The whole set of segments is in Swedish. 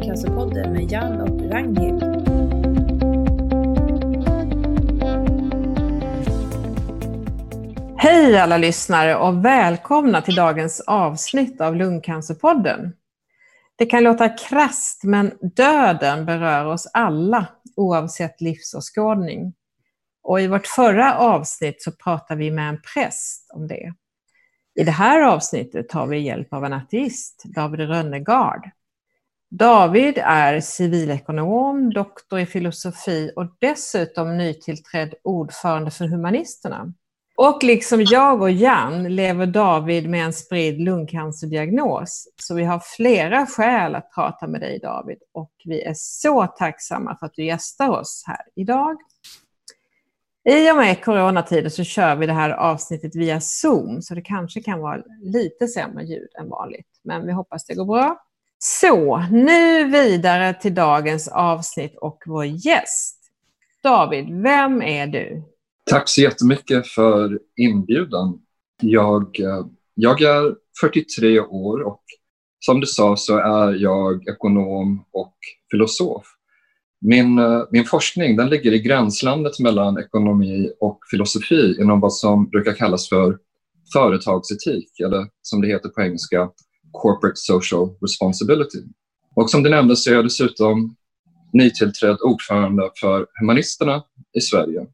Lungcancerpodden med Jan och Ragnhild. Hej alla lyssnare och välkomna till dagens avsnitt av Lungcancerpodden. Det kan låta krast men döden berör oss alla oavsett livsåskådning. Och i vårt förra avsnitt så pratade vi med en präst om det. I det här avsnittet tar vi hjälp av en ateist, David Rönnegard. David är civilekonom, doktor i filosofi och dessutom nytillträdd ordförande för Humanisterna. Och liksom jag och Jan lever David med en spridd lungcancerdiagnos. Så vi har flera skäl att prata med dig David och vi är så tacksamma för att du gästar oss här idag. I och med coronatider så kör vi det här avsnittet via Zoom, så det kanske kan vara lite sämre ljud än vanligt. Men vi hoppas det går bra. Så, nu vidare till dagens avsnitt och vår gäst. David, vem är du? Tack så jättemycket för inbjudan. Jag, eh, jag är 43 år och som du sa så är jag ekonom och filosof. Min, eh, min forskning den ligger i gränslandet mellan ekonomi och filosofi inom vad som brukar kallas för företagsetik, eller som det heter på engelska, corporate social responsibility. Och som du nämnde så är jag dessutom nytillträdd ordförande för Humanisterna i Sverige.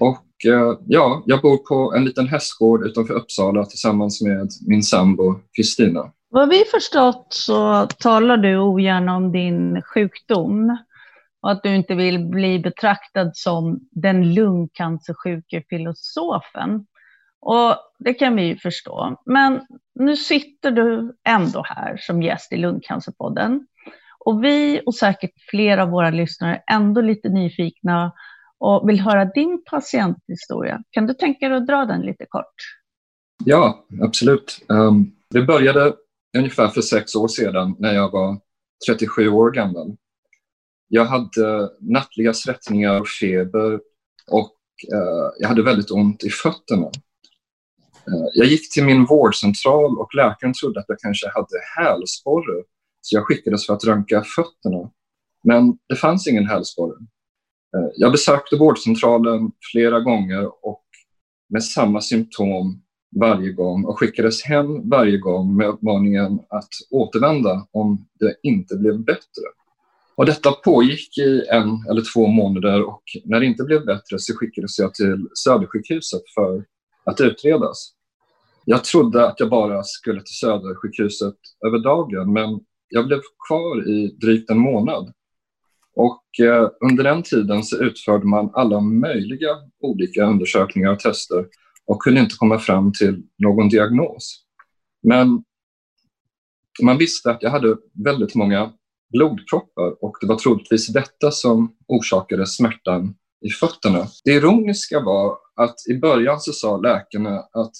Och eh, ja, jag bor på en liten hästgård utanför Uppsala tillsammans med min sambo Kristina. Vad vi förstått så talar du ogärna om din sjukdom och att du inte vill bli betraktad som den lungcancersjuke filosofen. Och det kan vi ju förstå. Men nu sitter du ändå här som gäst i Lungcancerpodden. Och vi och säkert flera av våra lyssnare är ändå lite nyfikna och vill höra din patienthistoria. Kan du tänka dig att dra den lite kort? Ja, absolut. Um, det började ungefär för sex år sedan när jag var 37 år gammal. Jag hade nattliga svettningar och feber och uh, jag hade väldigt ont i fötterna. Eh, jag gick till min vårdcentral och läkaren trodde att jag kanske hade hälsporre så jag skickades för att röntga fötterna. Men det fanns ingen hälsporre. Eh, jag besökte vårdcentralen flera gånger och med samma symptom varje gång och skickades hem varje gång med uppmaningen att återvända om det inte blev bättre. Och detta pågick i en eller två månader och när det inte blev bättre så skickades jag till Södersjukhuset för att utredas. Jag trodde att jag bara skulle till Södersjukhuset över dagen men jag blev kvar i drygt en månad. Och eh, under den tiden så utförde man alla möjliga olika undersökningar och tester och kunde inte komma fram till någon diagnos. Men man visste att jag hade väldigt många blodproppar och det var troligtvis detta som orsakade smärtan i fötterna. Det ironiska var att i början så sa läkarna att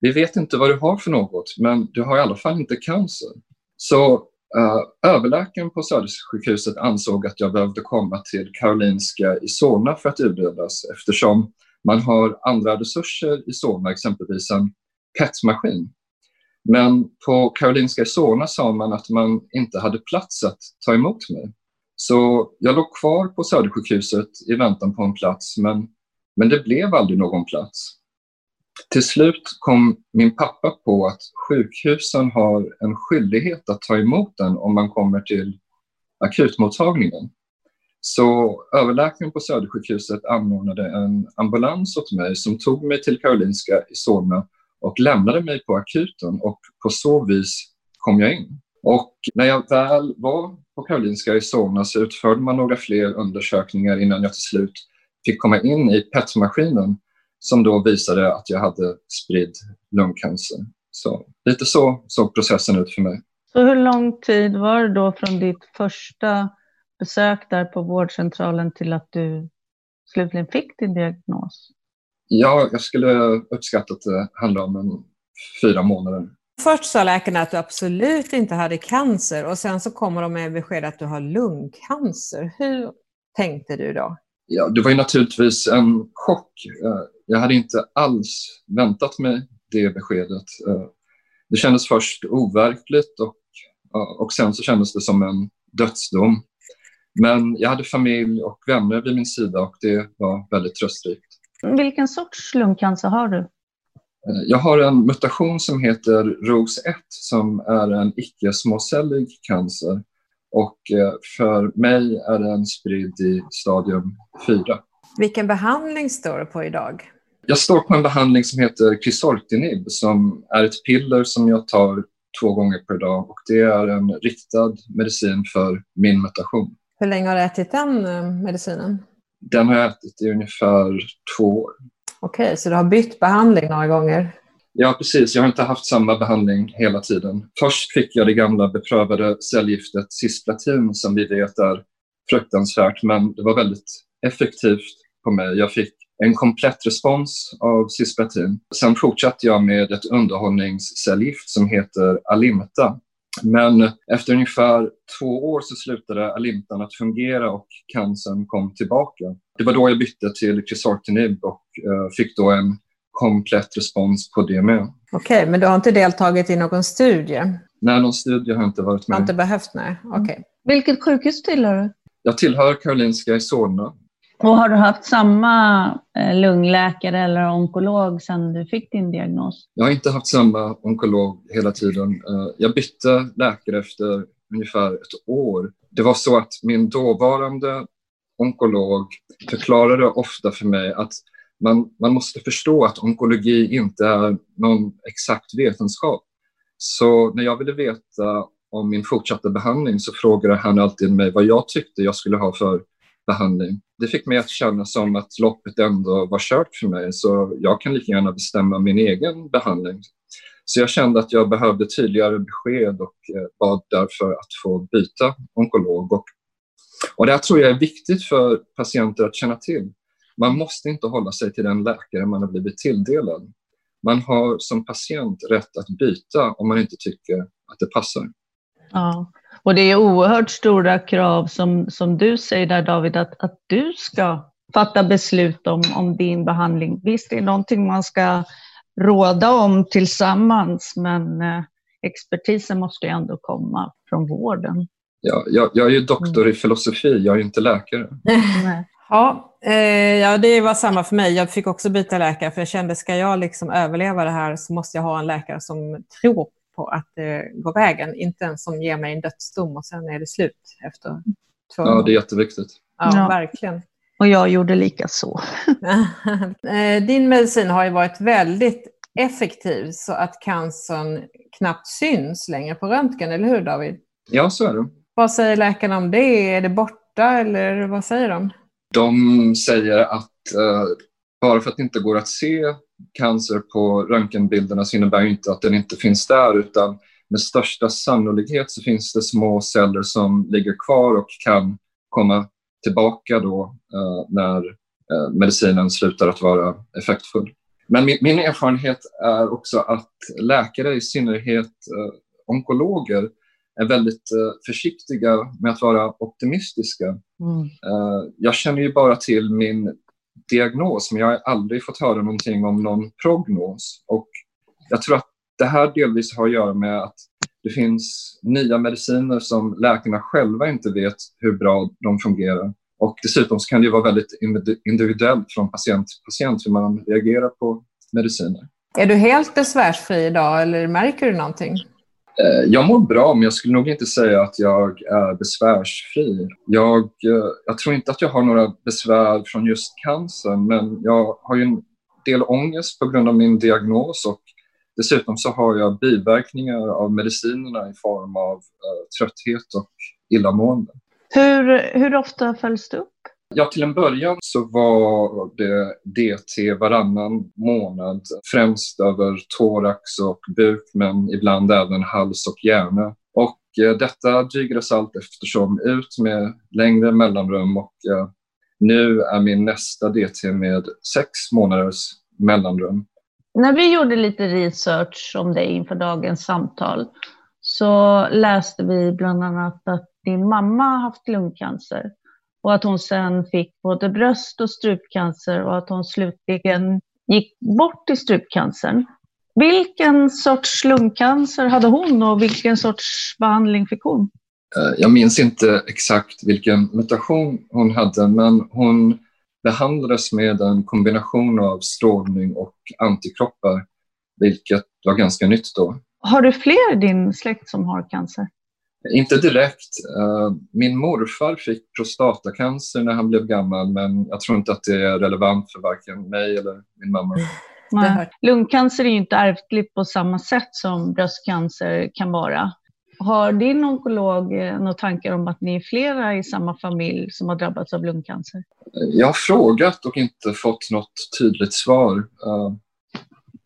vi vet inte vad du har för något, men du har i alla fall inte cancer. Så uh, överläkaren på Södersjukhuset ansåg att jag behövde komma till Karolinska i Solna för att utredas eftersom man har andra resurser i Solna, exempelvis en PET-maskin. Men på Karolinska i Solna sa man att man inte hade plats att ta emot mig. Så jag låg kvar på Södersjukhuset i väntan på en plats, men, men det blev aldrig någon plats. Till slut kom min pappa på att sjukhusen har en skyldighet att ta emot den om man kommer till akutmottagningen. Så överläkaren på Södersjukhuset anordnade en ambulans åt mig som tog mig till Karolinska i Solna och lämnade mig på akuten och på så vis kom jag in. Och när jag väl var på Karolinska i Solna så utförde man några fler undersökningar innan jag till slut fick komma in i PET-maskinen som då visade att jag hade spridd lungcancer. Så lite så såg processen ut för mig. Så hur lång tid var det då från ditt första besök där på vårdcentralen till att du slutligen fick din diagnos? Ja, jag skulle uppskatta att det handlar om en fyra månader. Först sa läkarna att du absolut inte hade cancer och sen så kommer de med besked att du har lungcancer. Hur tänkte du då? Ja, det var ju naturligtvis en chock. Jag hade inte alls väntat mig det beskedet. Eh, det kändes först overkligt och och sen så kändes det som en dödsdom. Men jag hade familj och vänner vid min sida och det var väldigt tröstrikt. Vilken sorts lungcancer har du? Eh, jag har en mutation som heter ROS1 som är en icke-småcellig cancer och eh, för mig är den spridd i stadium 4. Vilken behandling står du på idag? Jag står på en behandling som heter Crisortinib som är ett piller som jag tar två gånger per dag och det är en riktad medicin för min mutation. Hur länge har du ätit den eh, medicinen? Den har jag ätit i ungefär två år. Okej, okay, så du har bytt behandling några gånger? Ja, precis. Jag har inte haft samma behandling hela tiden. Först fick jag det gamla beprövade cellgiftet cisplatin som vi vet är fruktansvärt, men det var väldigt effektivt på mig. Jag fick en komplett respons av cisplatin. Sen fortsatte jag med ett underhållningscellgift som heter Alimta. Men efter ungefär två år så slutade Alimtan att fungera och cancern kom tillbaka. Det var då jag bytte till Crisortinib och uh, fick då en komplett respons på det med. Okej, okay, men du har inte deltagit i någon studie? Nej, någon studie har inte varit med. Har inte behövt, nej. Okej. Okay. Vilket sjukhus tillhör du? Jag tillhör Karolinska i Solna. Och har du haft samma eh, lungläkare eller onkolog sedan du fick din diagnos? Jag har inte haft samma onkolog hela tiden. Eh, jag bytte läkare efter ungefär ett år. Det var så att min dåvarande onkolog förklarade ofta för mig att man, man måste förstå att onkologi inte är någon exakt vetenskap. Så när jag ville veta om min fortsatta behandling så frågade han alltid mig vad jag tyckte jag skulle ha för behandling. Det fick mig att känna som att loppet ändå var kört för mig så jag kan lika gärna bestämma min egen behandling. Så jag kände att jag behövde tydligare besked och eh, bad därför att få byta onkolog. Och, och det här tror jag är viktigt för patienter att känna till. Man måste inte hålla sig till den läkare man har blivit tilldelad. Man har som patient rätt att byta om man inte tycker att det passar. Ja, och det är oerhört stora krav som, som du säger där David, att, att du ska fatta beslut om, om din behandling. Visst, det är någonting man ska råda om tillsammans, men eh, expertisen måste ju ändå komma från vården. Ja, jag, jag är ju doktor mm. i filosofi, jag är inte läkare. Ja, eh, ja, det var samma för mig. Jag fick också byta läkare för jag kände ska jag liksom överleva det här så måste jag ha en läkare som tror på att det går vägen. Inte en som ger mig en dödsdom och sen är det slut efter två år. Ja, det är jätteviktigt. Ja, ja. verkligen. Och jag gjorde lika så. Eh, din medicin har ju varit väldigt effektiv så att cancern knappt syns längre på röntgen, eller hur David? Ja, så är det. Vad säger läkarna om det? Är det borta eller vad säger de? De säger att uh, bara för att det inte går att se cancer på röntgenbilderna så innebär inte att den inte finns där utan med största sannolikhet så finns det små celler som ligger kvar och kan komma tillbaka då uh, när uh, medicinen slutar att vara effektfull. Men min, min, erfarenhet är också att läkare, i synnerhet onkologer, är väldigt eh, försiktiga med att vara optimistiska. Mm. Eh, jag känner ju bara till min diagnos, men jag har aldrig fått höra någonting om någon prognos. Och jag tror att det här delvis har att göra med att det finns nya mediciner som läkarna själva inte vet hur bra de fungerar. Och dessutom kan det vara väldigt individuellt från patient till patient hur man reagerar på mediciner. Är du helt besvärsfri idag eller märker du någonting? Eh, jag mår bra, men jag skulle nog inte säga att jag är besvärsfri. Jag, eh, jag tror inte att jag har några besvär från just cancern, men jag har ju en del ångest på grund av min diagnos och dessutom så har jag biverkningar av medicinerna i form av eh, trötthet och illamående. Hur, hur ofta följs du upp? Ja, till en början så var det DT varannan månad, främst över thorax och buk, men ibland även hals och hjärna. Och eh, detta drygades allt eftersom ut med längre mellanrum och eh, nu är min nästa DT med sex månaders mellanrum. När vi gjorde lite research om dig inför dagens samtal så läste vi bland annat att din mamma haft lungcancer och att hon sen fick både bröst och strupcancer och att hon slutligen gick bort i strupcancern. Vilken sorts lungcancer hade hon och vilken sorts behandling fick hon? Eh, jag minns inte exakt vilken mutation hon hade, men hon behandlades med en kombination av strålning och antikroppar, vilket var ganska nytt då. Har du fler i din släkt som har cancer? Inte direkt. Eh, min morfar fick prostatacancer när han blev gammal, men jag tror inte att det är relevant för varken mig eller min mamma. Nej. Lungcancer är ju inte ärftligt på samma sätt som bröstcancer kan vara. Har din onkolog eh, några tankar om att ni är flera i samma familj som har drabbats av lungcancer? Jag har frågat och inte fått något tydligt svar.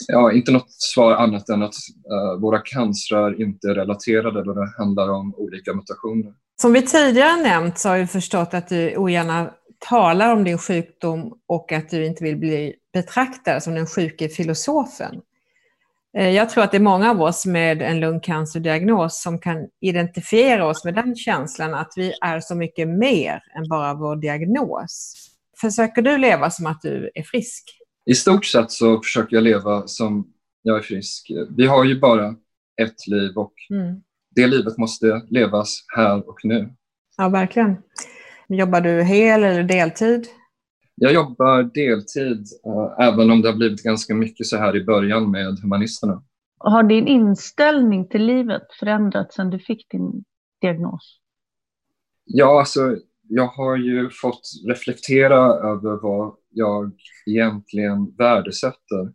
Ja, inte något svar annat än att uh, våra cancrar inte är relaterade då det handlar om olika mutationer. Som vi tidigare nämnt så har vi förstått att du ogärna talar om din sjukdom och att du inte vill bli betraktad som den sjuke filosofen. Eh, jag tror att det är många av oss med en lungcancerdiagnos som kan identifiera oss med den känslan att vi är så mycket mer än bara vår diagnos. Försöker du leva som att du är frisk? I stort sett så försöker jag leva som jag är frisk. Vi har ju bara ett liv och mm. det livet måste levas här och nu. Ja, verkligen. Jobbar du hel eller deltid? Jag jobbar deltid, äh, även om det har blivit ganska mycket så här i början med humanisterna. Har din inställning till livet förändrats sedan du fick din diagnos? Ja, alltså jag har ju fått reflektera över vad jag egentligen värdesätter.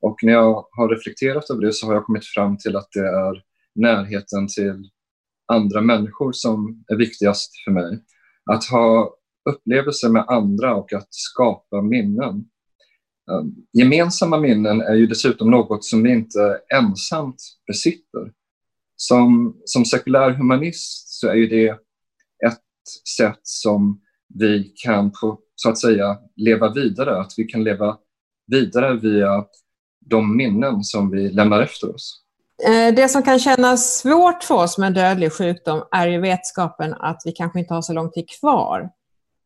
Och när jag har reflekterat över det så har jag kommit fram till att det är närheten till andra människor som är viktigast för mig. Att ha upplevelser med andra och att skapa minnen. Ehm, gemensamma minnen är ju dessutom något som vi inte ensamt besitter. Som, som sekulär humanist så är ju det ett sätt som vi kan på, så att säga leva vidare, att vi kan leva vidare via de minnen som vi lämnar efter oss. Eh, det som kan kännas svårt för oss med en dödlig sjukdom är ju vetskapen att vi kanske inte har så lång tid kvar.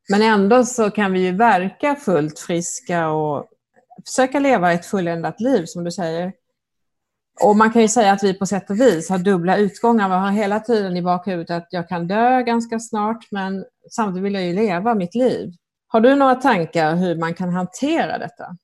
Men ändå så kan vi ju verka fullt friska och försöka leva ett fulländat liv, som du säger. Och man kan ju säga att vi på sätt och vis har dubbla utgångar. Vi har hela tiden i bakhuvudet att jag kan dö ganska snart, men samtidigt vill jag ju leva mitt liv. Har du några tankar hur man kan hantera detta?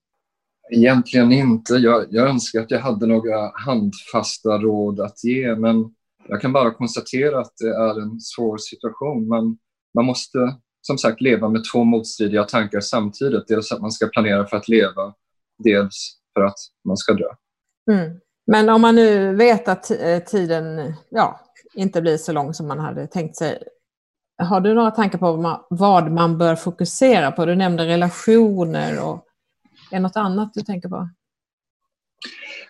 Egentligen inte. Jag, jag önskar att jag hade några handfasta råd att ge, men jag kan bara konstatera att det är en svår situation. Man, man måste som sagt leva med två motstridiga tankar samtidigt. Dels att man ska planera för att leva, dels för att man ska dö. Mm. Men om man nu vet att eh, tiden ja, inte blir så lång som man hade tänkt sig, har du några tankar på vad man bör fokusera på? Du nämnde relationer och är det något annat du tänker på?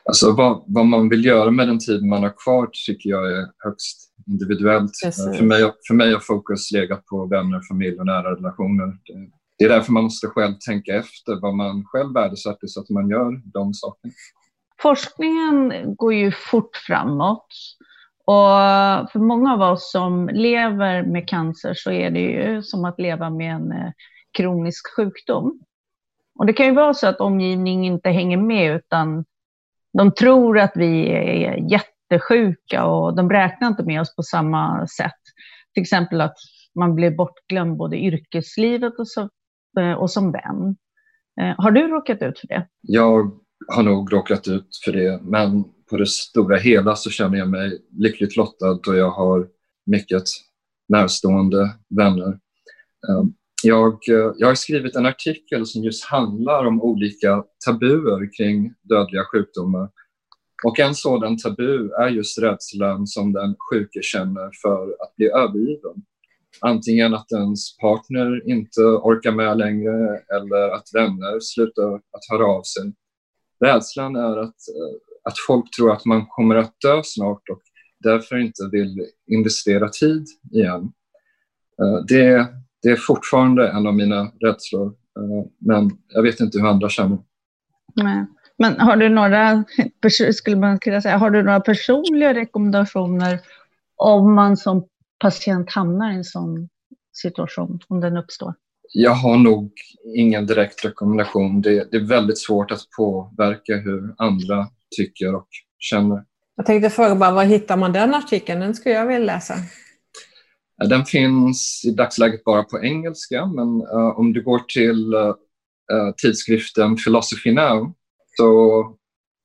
Alltså vad, vad, man vill göra med den tid man har kvar tycker jag är högst individuellt. För mig, för mig har fokus legat på vänner, familj och nära relationer. Det, det är därför man måste själv tänka efter vad man själv värdesätter så att man gör de sakerna. Forskningen går ju fort framåt. Och för många av oss som lever med cancer så är det ju som att leva med en eh, kronisk sjukdom. Och det kan ju vara så att omgivningen inte hänger med utan de tror att vi är jättesjuka och de räknar inte med oss på samma sätt. Till exempel att man blir bortglömd både i yrkeslivet och, så, eh, och som vän. Eh, har du råkat ut för det? Jag har nog råkat ut för det, men på det stora hela så känner jag mig lyckligt lottad då jag har mycket närstående vänner. Ehm, jag, eh, jag har skrivit en artikel som just handlar om olika tabuer kring dödliga sjukdomar. Och en sådan tabu är just rädslan som den sjuke känner för att bli övergiven. Antingen att ens partner inte orkar med längre eller att vänner slutar att höra av sig. Rädslan är att, eh, att folk tror att man kommer att dö snart och därför inte vill investera tid igen. Eh, det, det är fortfarande en av mina rädslor, eh, men jag vet inte hur andra känner. Nej. Men har du några, skulle man kunna säga, har du några personliga rekommendationer om man som patient hamnar i en sån situation, om den uppstår? Jag har nog ingen direkt rekommendation. Det, det, är väldigt svårt att påverka hur andra tycker och känner. Jag tänkte fråga bara, var hittar man den artikeln? Den skulle jag vilja läsa. Den finns i dagsläget bara på engelska, men uh, om du går till uh, tidskriften Philosophy Now så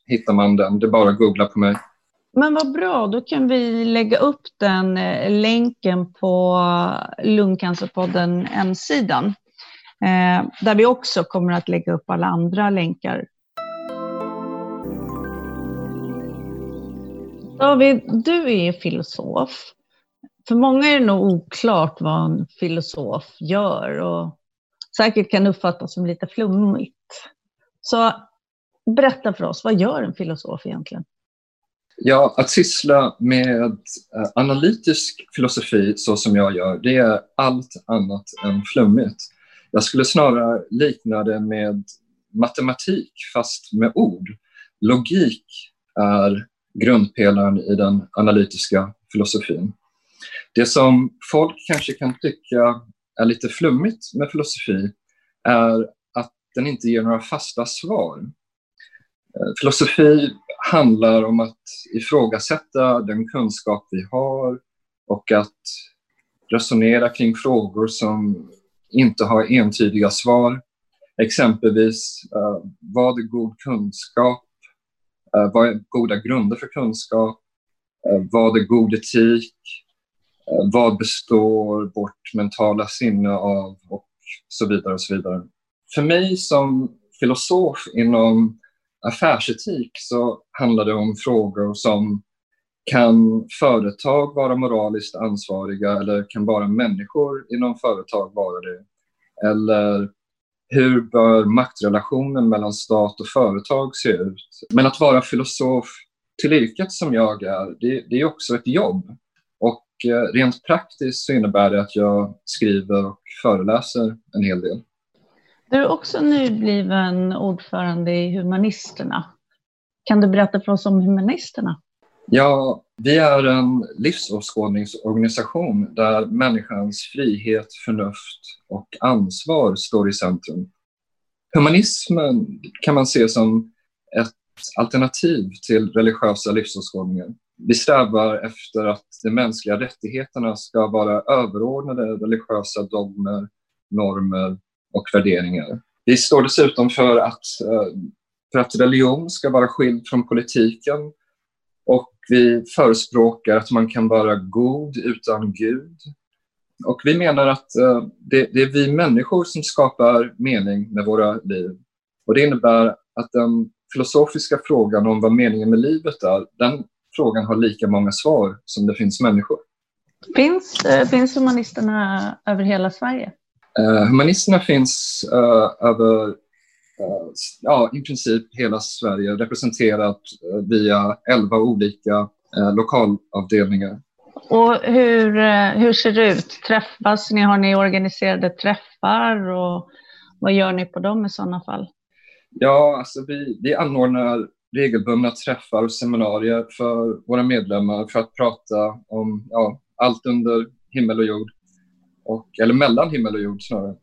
hittar man den. Det är bara att googla på mig. Men vad bra, då kan vi lägga upp den länken på Lungcancerpodden hemsidan. Eh, där vi också kommer att lägga upp alla andra länkar. David, du är filosof. För många är det nog oklart vad en filosof gör och säkert kan uppfattas som lite flummigt. Så berätta för oss, vad gör en filosof egentligen? Ja, att syssla med eh, analytisk filosofi så som jag gör, det är allt annat än flummigt. Jag skulle snarare likna det med matematik, fast med ord. Logik är grundpelaren i den analytiska filosofin. Det som folk kanske kan tycka är lite flummigt med filosofi är att den inte ger några fasta svar. Eh, filosofi handlar om att ifrågasätta den kunskap vi har och att resonera kring frågor som inte har entydiga svar. Exempelvis, eh, vad är god kunskap? Eh, vad är goda grunder för kunskap? Eh, vad är god etik? Eh, vad består vårt mentala sinne av? Och så vidare. och så vidare. För mig som filosof inom affärsetik så handlar det om frågor som kan företag vara moraliskt ansvariga eller kan bara människor inom företag vara det? Eller hur bör maktrelationen mellan stat och företag se ut? Men att vara filosof till yrket som jag är, det, det är också ett jobb. Och eh, rent praktiskt så innebär det att jag skriver och föreläser en hel del. Du är också nybliven ordförande i Humanisterna. Kan du berätta för oss om Humanisterna? Ja, vi är en livsåskådningsorganisation där människans frihet, förnuft och ansvar står i centrum. Humanismen kan man se som ett alternativ till religiösa livsåskådningar. Vi strävar efter att de mänskliga rättigheterna ska vara överordnade religiösa dogmer, normer och värderingar. Vi står dessutom för att, eh, för att religion ska vara skild från politiken och vi förespråkar att man kan vara god utan Gud. Och vi menar att uh, det, det, är vi människor som skapar mening med våra liv. Och det innebär att den filosofiska frågan om vad meningen med livet är, den frågan har lika många svar som det finns människor. Finns, uh, finns humanisterna över hela Sverige? Uh, humanisterna finns över Eh, ja, i princip hela Sverige representerat eh, via elva olika eh, lokalavdelningar. Och hur, hur ser det ut? Träffas ni? Har ni organiserade träffar och vad gör ni på dem i sådana fall? Ja, alltså vi, vi anordnar regelbundna träffar och seminarier för våra medlemmar för att prata om ja, allt under himmel och jord. Och, eller mellan himmel och jord snarare.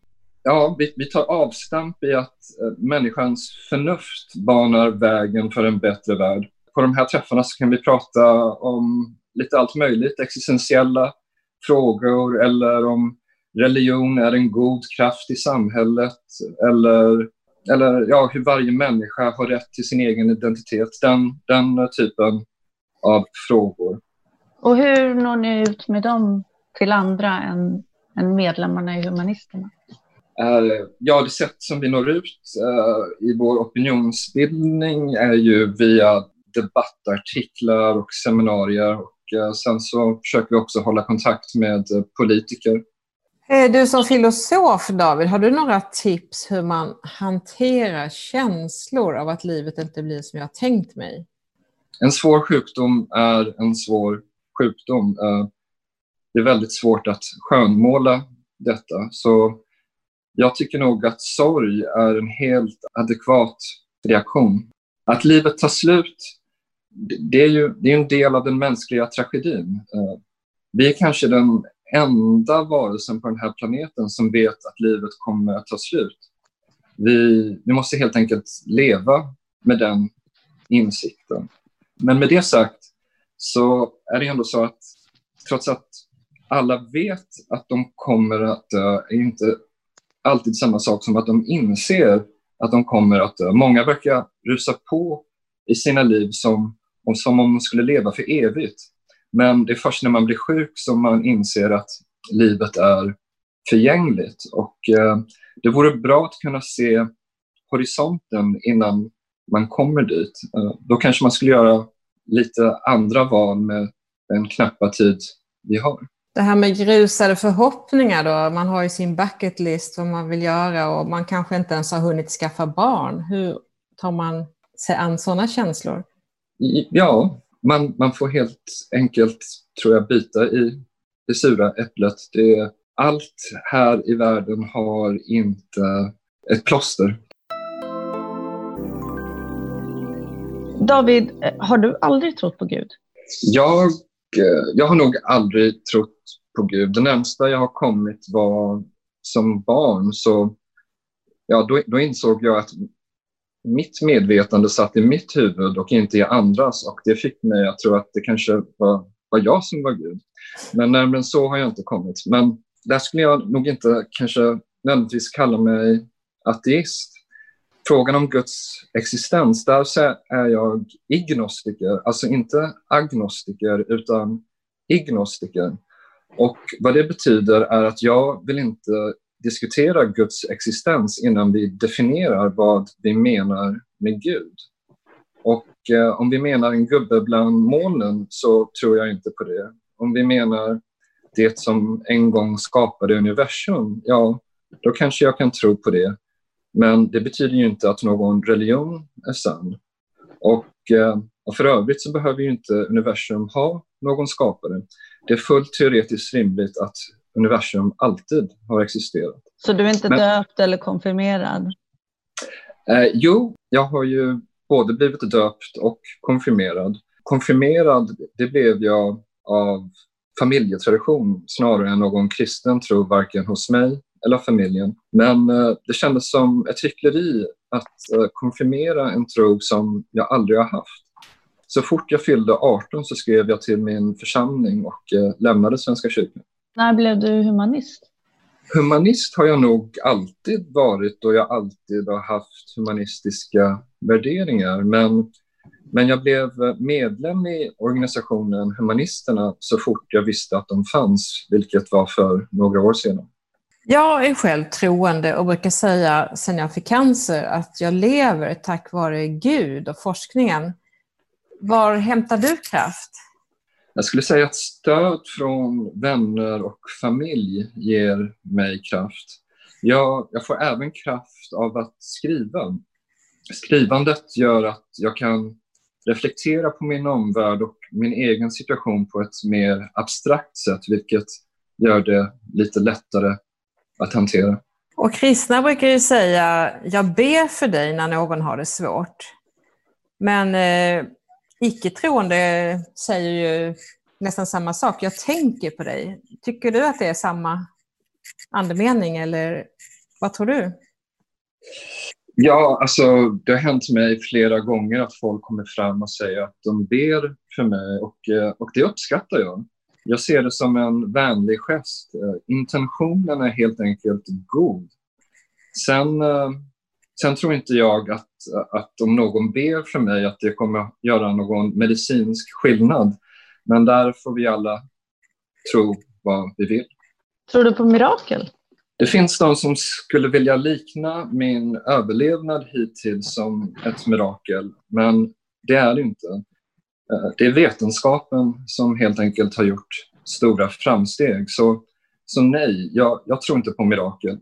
Ja, vi, vi tar avstamp i att eh, människans förnuft banar vägen för en bättre värld. På de här träffarna så kan vi prata om lite allt möjligt, existentiella frågor eller om religion är en god kraft i samhället eller, eller ja, hur varje människa har rätt till sin egen identitet. Den, den typen av frågor. Och hur når ni ut med dem till andra än, än medlemmarna i Humanisterna? Ja, det sätt som vi når ut uh, i vår opinionsbildning är ju via debattartiklar och seminarier. Och, uh, sen så försöker vi också hålla kontakt med politiker. Du som filosof, David, har du några tips hur man hanterar känslor av att livet inte blir som jag tänkt mig? En svår sjukdom är en svår sjukdom. Det är väldigt svårt att skönmåla detta. Så jag tycker nog att sorg är en helt adekvat reaktion. Att livet tar slut, det är ju det är en del av den mänskliga tragedin. Eh, vi är kanske den enda varelsen på den här planeten som vet att livet kommer att ta slut. Vi, vi måste helt enkelt leva med den insikten. Men med det sagt så är det ändå så att trots att alla vet att de kommer att dö är inte alltid samma sak som att de inser att de kommer att dö. Många verkar rusa på i sina liv som, som om de skulle leva för evigt. Men det är först när man blir sjuk som man inser att livet är förgängligt. Och eh, det vore bra att kunna se horisonten innan man kommer dit. Eh, då kanske man skulle göra lite andra val med den knappa tid vi har. Det här med grusade förhoppningar då, man har ju sin bucket list vad man vill göra och man kanske inte ens har hunnit skaffa barn. Hur tar man sig an sådana känslor? Ja, man, man får helt enkelt, tror jag, bita i det sura äpplet. Det, allt här i världen har inte ett plåster. David, har du aldrig trott på Gud? Jag, Eh, jag har nog aldrig trott på Gud. Det närmsta jag har kommit var som barn. Så ja, då, då insåg jag att mitt medvetande satt i mitt huvud och inte i andras. Och det fick mig att tro att det kanske var, var jag som var Gud. Men närmare än så har jag inte kommit. Men där skulle jag nog inte kanske nödvändigtvis kalla mig ateist. Frågan om Guds existens, där är jag ignostiker. Alltså inte agnostiker, utan ignostiker. Och vad det betyder är att jag vill inte diskutera Guds existens innan vi definierar vad vi menar med Gud. Och eh, om vi menar en gubbe bland molnen så tror jag inte på det. Om vi menar det som en gång skapade universum, ja, då kanske jag kan tro på det. Men det betyder ju inte att någon religion är sann. Och, eh, och för övrigt så behöver ju inte universum ha någon skapare. Det är fullt teoretiskt rimligt att universum alltid har existerat. Så du är inte Men, döpt eller konfirmerad? Eh, jo, jag har ju både blivit döpt och konfirmerad. Konfirmerad, det blev jag av familjetradition snarare än någon kristen tro, varken hos mig eller familjen. Men eh, det kändes som ett hyckleri att eh, konfirmera en tro som jag aldrig har haft. Så fort jag fyllde 18 så skrev jag till min församling och eh, lämnade Svenska kyrkan. När blev du humanist? Humanist har jag nog alltid varit och jag alltid har haft humanistiska värderingar. Men, men jag blev medlem i organisationen Humanisterna så fort jag visste att de fanns, vilket var för några år sedan. Jag är själv troende och brukar säga sen jag fick cancer att jag lever tack vare Gud och forskningen. Var hämtar du kraft? Jag skulle säga att stöd från vänner och familj ger mig kraft. Jag, jag får även kraft av att skriva. Skrivandet gör att jag kan reflektera på min omvärld och min egen situation på ett mer abstrakt sätt, vilket gör det lite lättare att hantera. Och kristna brukar ju säga, jag ber för dig när någon har det svårt. Men eh, icke-troende säger ju nästan samma sak. Jag tänker på dig. Tycker du att det är samma andemening eller vad tror du? Ja, alltså det har hänt mig flera gånger att folk kommer fram och säger att de ber för mig och, eh, och det uppskattar jag. Jag ser det som en vänlig gest. Eh, intentionen är helt enkelt god. Sen, eh, sen tror inte jag att, att om någon ber för mig att det kommer göra någon medicinsk skillnad. Men där får vi alla tro vad vi vill. Tror du på mirakel? Det finns de som skulle vilja likna min överlevnad hittills som ett mirakel, men det är det inte. Eh, det är vetenskapen som helt enkelt har gjort stora framsteg. Så, så nej, jag, jag tror inte på mirakel.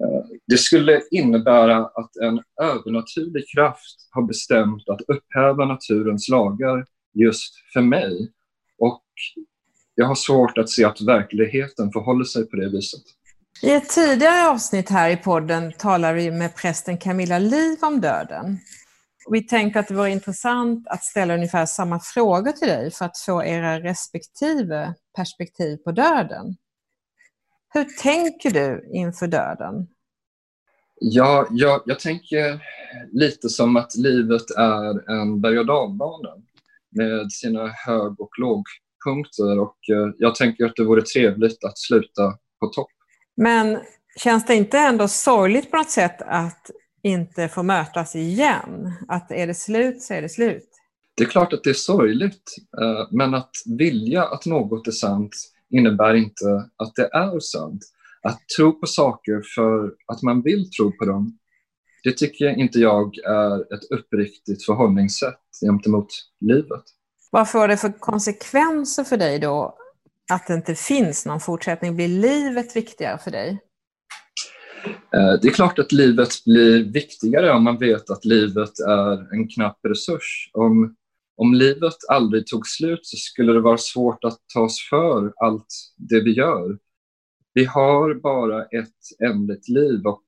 Eh, det skulle innebära att en övernaturlig kraft har bestämt att upphäva naturens lagar just för mig. Och jag har svårt att se att verkligheten förhåller sig på det viset. I ett tidigare avsnitt här i podden talar vi med prästen Camilla Liv om döden. Vi tänkte att det vore intressant att ställa ungefär samma frågor till dig för att få era respektive perspektiv på döden. Hur tänker du inför döden? Ja, jag, jag tänker lite som att livet är en berg och dalbana med sina hög och lågpunkter och eh, jag tänker att det vore trevligt att sluta på topp. Men känns det inte ändå sorgligt på något sätt att inte få mötas igen? Att är det slut så är det slut? Det är klart att det är sorgligt, eh, men att vilja att något är sant innebär inte att det är sant. Att tro på saker för att man vill tro på dem, det tycker inte jag är ett uppriktigt förhållningssätt gentemot livet. Vad får det för konsekvenser för dig då att det inte finns någon fortsättning? Blir livet viktigare för dig? Eh, det är klart att livet blir viktigare om man vet att livet är en knapp resurs. Om, om livet aldrig tog slut så skulle det vara svårt att ta oss för allt det vi gör. Vi har bara ett ändligt liv och,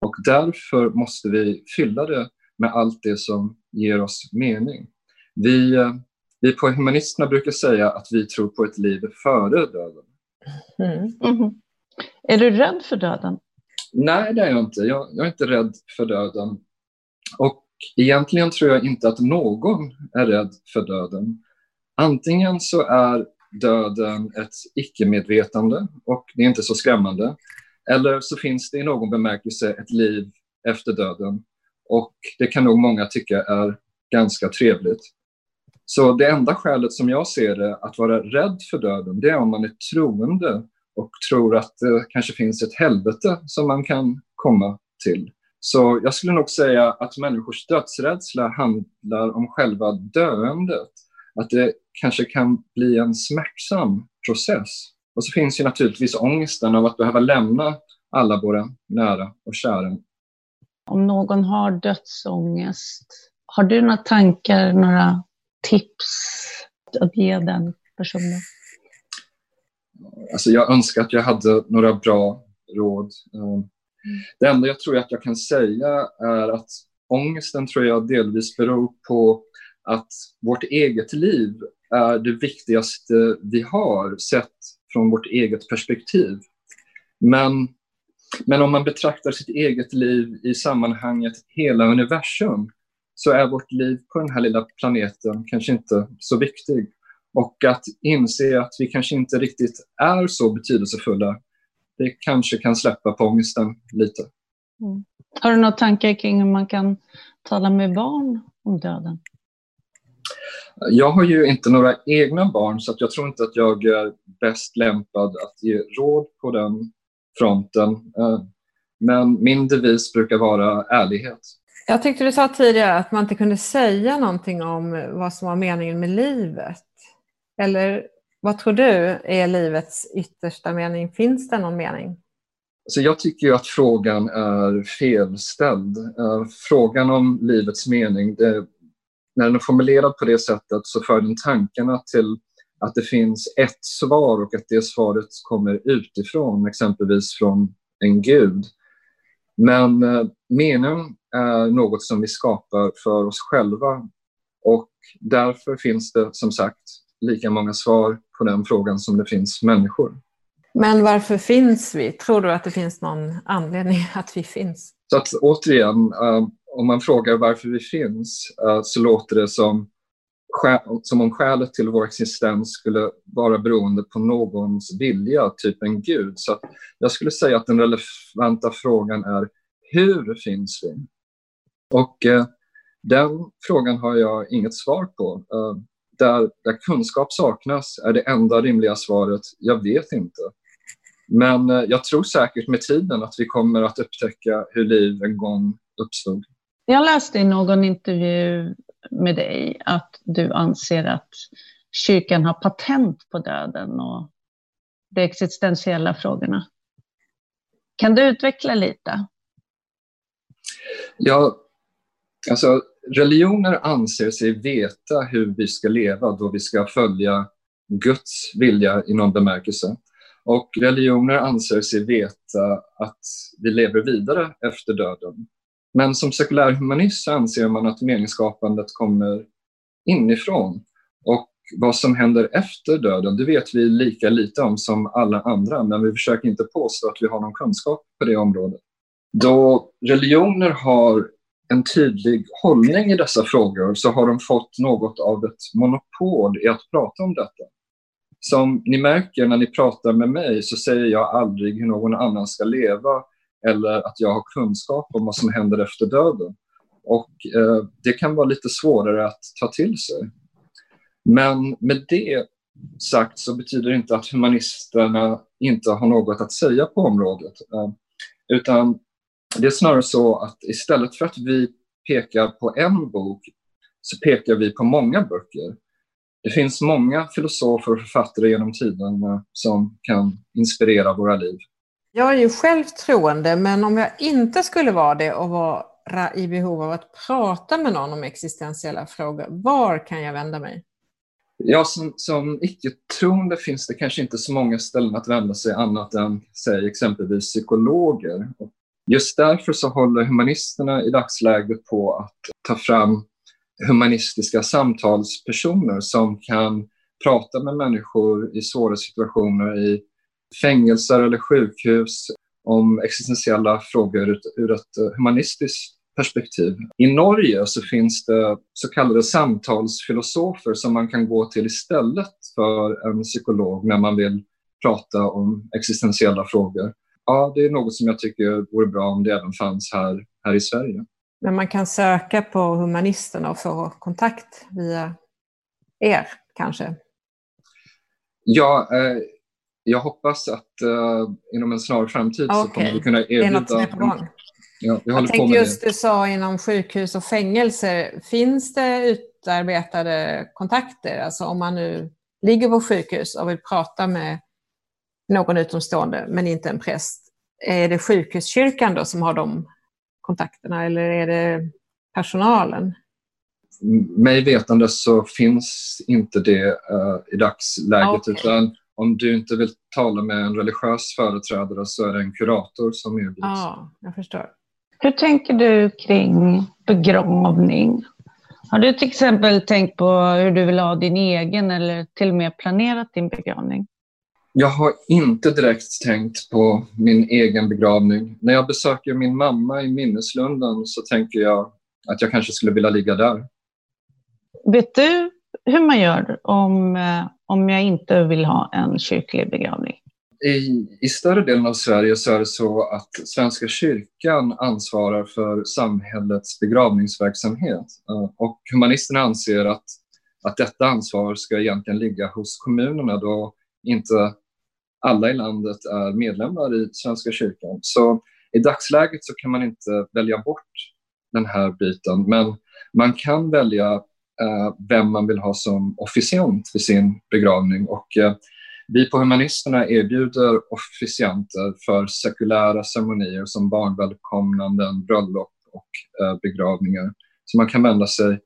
och därför måste vi fylla det med allt det som ger oss mening. Vi, eh, vi på Humanisterna brukar säga att vi tror på ett liv före döden. Mm. Mm. Är du rädd för döden? Nej, det är jag inte. Jag, jag, är inte rädd för döden. Och egentligen tror jag inte att någon är rädd för döden. Antingen så är döden ett icke-medvetande och det är inte så skrämmande. Eller så finns det i någon bemärkelse ett liv efter döden och det kan nog många tycka är ganska trevligt. Så det enda skälet som jag ser det att vara rädd för döden, det är om man är troende och tror att det kanske finns ett helvete som man kan komma till. Så jag skulle nog säga att människors dödsrädsla handlar om själva döendet. Att det kanske kan bli en smärtsam process. Och så finns ju naturligtvis ångesten av att behöva lämna alla våra nära och kära. Om någon har dödsångest, har du några tankar, några tips att ge den personen? Alltså jag önskar att jag hade några bra råd. Ehm, det enda jag tror att jag kan säga är att ångesten tror jag delvis beror på att vårt eget liv är det viktigaste vi har sett från vårt eget perspektiv. Men, men om man betraktar sitt eget liv i sammanhanget hela universum så är vårt liv på den här lilla planeten kanske inte så viktig. Och att inse att vi kanske inte riktigt är så betydelsefulla, det kanske kan släppa på ångesten lite. Mm. Har du några tankar kring hur man kan tala med barn om döden? Jag har ju inte några egna barn så jag tror inte att jag är bäst lämpad att ge råd på den fronten. Eh, men min devis brukar vara ärlighet. Jag tyckte du sa tidigare att man inte kunde säga någonting om vad som var meningen med livet. Eller vad tror du är livets yttersta mening? Finns det någon mening? Så jag tycker ju att frågan är felställd. Eh, frågan om livets mening, det, när den är formulerad på det sättet så för den tankarna till att det finns ett svar och att det svaret kommer utifrån, exempelvis från en gud. Men eh, meningen mening är något som vi skapar för oss själva och därför finns det som sagt lika många svar på den frågan som det finns människor. Men varför finns vi? Tror du att det finns någon anledning att vi finns? Så att återigen, uh, om man frågar varför vi finns uh, så låter det som, som om skälet till vår existens skulle vara beroende på någons vilja, typ en gud. Så jag skulle säga att den relevanta frågan är hur finns vi? Och uh, den frågan har jag inget svar på där, där kunskap saknas är det enda rimliga svaret, jag vet inte. Men eh, jag tror säkert med tiden att vi kommer att upptäcka hur liv en gång uppstod. Jag läste i någon intervju med dig att du anser att kyrkan har patent på döden och de existentiella frågorna. Kan du utveckla lite? Ja, alltså religioner anser sig veta hur vi ska leva då vi ska följa Guds vilja i någon bemärkelse. Och religioner anser sig veta att vi lever vidare efter döden. Men som sekulär humanist anser man att meningsskapandet kommer inifrån. Och vad som händer efter döden, det vet vi lika lite om som alla andra, men vi försöker inte påstå att vi har någon kunskap på det området. Då religioner har en tydlig hållning i dessa frågor så har de fått något av ett monopol i att prata om detta. Som ni märker när ni pratar med mig så säger jag aldrig hur någon annan ska leva eller att jag har kunskap om vad som händer efter döden. Och eh, Det kan vara lite svårare att ta till sig. Men med det sagt så betyder det inte att humanisterna inte har något att säga på området. Eh, utan det är snarare så att istället för att vi pekar på en bok så pekar vi på många böcker. Det finns många filosofer och författare genom tiderna som kan inspirera våra liv. Jag är ju själv troende, men om jag inte skulle vara det och vara i behov av att prata med någon om existentiella frågor, var kan jag vända mig? Ja, som, som icke-troende finns det kanske inte så många ställen att vända sig annat än säg, exempelvis psykologer. Just därför så håller humanisterna i dagsläget på att ta fram humanistiska samtalspersoner som kan prata med människor i svåra situationer i fängelser eller sjukhus om existentiella frågor ur ett humanistiskt perspektiv. I Norge så finns det så kallade samtalsfilosofer som man kan gå till istället för en psykolog när man vill prata om existentiella frågor. Ja, det är något som jag tycker vore bra om det även fanns här, här i Sverige. Men man kan söka på humanisterna och få kontakt via er kanske? Ja, eh, jag hoppas att eh, inom en snar framtid okay. så kommer vi kunna erbjuda... Det är något som är på gång? Ja, vi jag tänkte just det. du sa inom sjukhus och fängelser. Finns det utarbetade kontakter? Alltså om man nu ligger på sjukhus och vill prata med någon utomstående men inte en präst. Är det sjukhuskyrkan då som har de kontakterna eller är det personalen? Mig vetande så finns inte det uh, i dagsläget okay. utan om du inte vill tala med en religiös företrädare så är det en kurator som erbjuds. Ja, jag förstår. Hur tänker du kring begravning? Har du till exempel tänkt på hur du vill ha din egen eller till och med planerat din begravning? Jag har inte direkt tänkt på min egen begravning. När jag besöker min mamma i minneslunden så tänker jag att jag kanske skulle vilja ligga där. Vet du hur man gör om, eh, om jag inte vill ha en kyrklig begravning? I, I större delen av Sverige så är det så att Svenska kyrkan ansvarar för samhällets begravningsverksamhet. Eh, och humanisterna anser att, att detta ansvar ska egentligen ligga hos kommunerna då inte alla i landet är medlemmar i Svenska kyrkan. Så i dagsläget så kan man inte välja bort den här biten, men man kan välja eh, vem man vill ha som officiant vid sin begravning. Och, eh, vi på Humanisterna erbjuder officianter för sekulära ceremonier som barnvälkomnanden, bröllop och eh, begravningar. Så man kan vända sig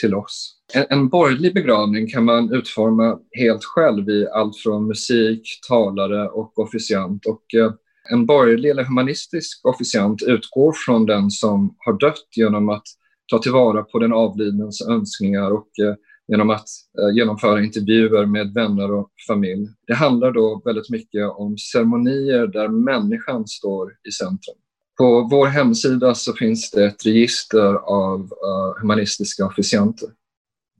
till oss. En, en borgerlig begravning kan man utforma helt själv i allt från musik, talare och officiant. Och, eh, en borgerlig eller humanistisk officiant utgår från den som har dött genom att ta tillvara på den avlidnes önskningar och eh, genom att eh, genomföra intervjuer med vänner och familj. Det handlar då väldigt mycket om ceremonier där människan står i centrum. På vår hemsida så finns det ett register av uh, humanistiska officianter.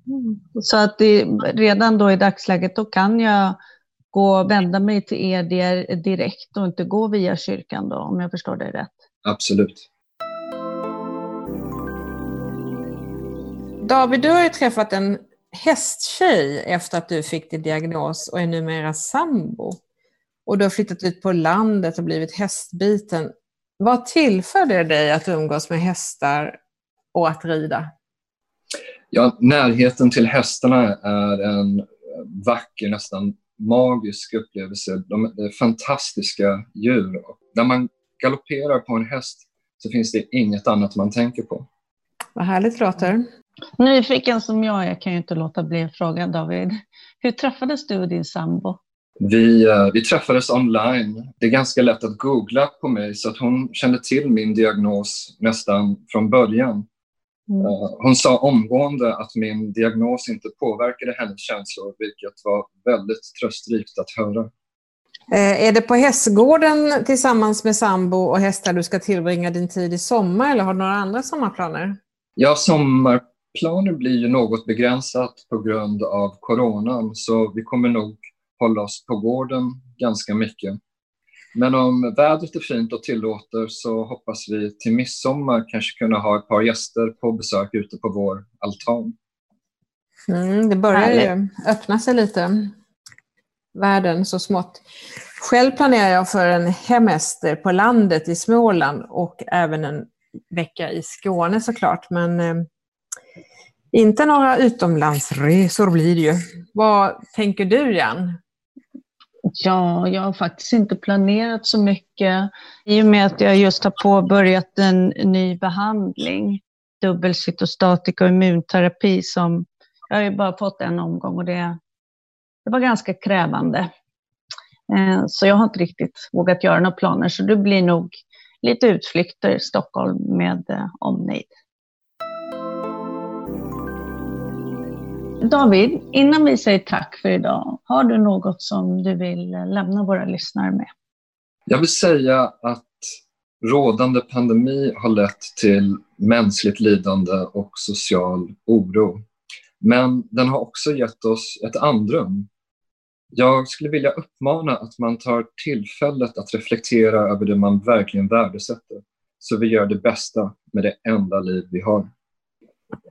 Mm. Så att det, redan då i dagsläget då kan jag gå och vända mig till er direkt och inte gå via kyrkan då, om jag förstår dig rätt? Absolut. David, du har ju träffat en hästtjej efter att du fick din diagnos och är numera sambo. Och du har flyttat ut på landet och blivit hästbiten. Vad tillför det dig att umgås med hästar och att rida? Ja, närheten till hästarna är en vacker, nästan magisk upplevelse. De är fantastiska djur. När man galopperar på en häst så finns det inget annat man tänker på. Vad härligt det låter. Nyfiken som jag är kan ju inte låta bli att fråga David. Hur träffades du och din sambo? Vi, uh, vi träffades online. Det är ganska lätt att googla på mig så att hon kände till min diagnos nästan från början. Mm. Uh, hon sa omgående att min diagnos inte påverkade hennes känslor, vilket var väldigt tröstrikt att höra. Eh, är det på hästgården tillsammans med sambo och hästar du ska tillbringa din tid i sommar eller har du några andra sommarplaner? Ja, sommarplaner blir ju något begränsat på grund av coronan så vi kommer nog hålla oss på gården ganska mycket. Men om vädret är fint och tillåter så hoppas vi till midsommar kanske kunna ha ett par gäster på besök ute på vår altan. Mm, det börjar ju öppna sig lite, världen så smått. Själv planerar jag för en hemester på landet i Småland och även en vecka i Skåne såklart. Men eh, inte några utomlandsresor blir det ju. Vad tänker du Jan? Ja, jag har faktiskt inte planerat så mycket i och med att jag just har påbörjat en ny behandling, dubbelcytostatika och immunterapi som jag har ju bara fått en omgång och det, det var ganska krävande. Eh, så jag har inte riktigt vågat göra några planer, så det blir nog lite utflykter i Stockholm med eh, omnejd. David, innan vi säger tack för idag, har du något som du vill lämna våra lyssnare med? Jag vill säga att rådande pandemi har lett till mänskligt lidande och social oro. Men den har också gett oss ett andrum. Jag skulle vilja uppmana att man tar tillfället att reflektera över det man verkligen värdesätter, så vi gör det bästa med det enda liv vi har.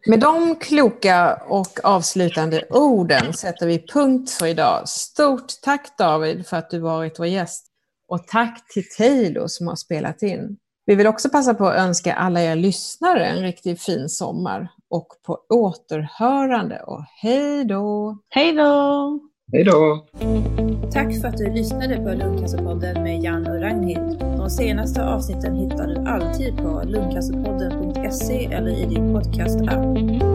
Med de kloka och avslutande orden sätter vi punkt för idag. Stort tack David för att du varit vår gäst och tack till Taylor som har spelat in. Vi vill också passa på att önska alla er lyssnare en riktigt fin sommar och på återhörande och hej då! Hej då! Hej då! Tack för att du lyssnade på Lungcancerpodden med Jan och Ragnhild. De senaste avsnitten hittar du alltid på lungcancerpodden.se eller i din podcast-app.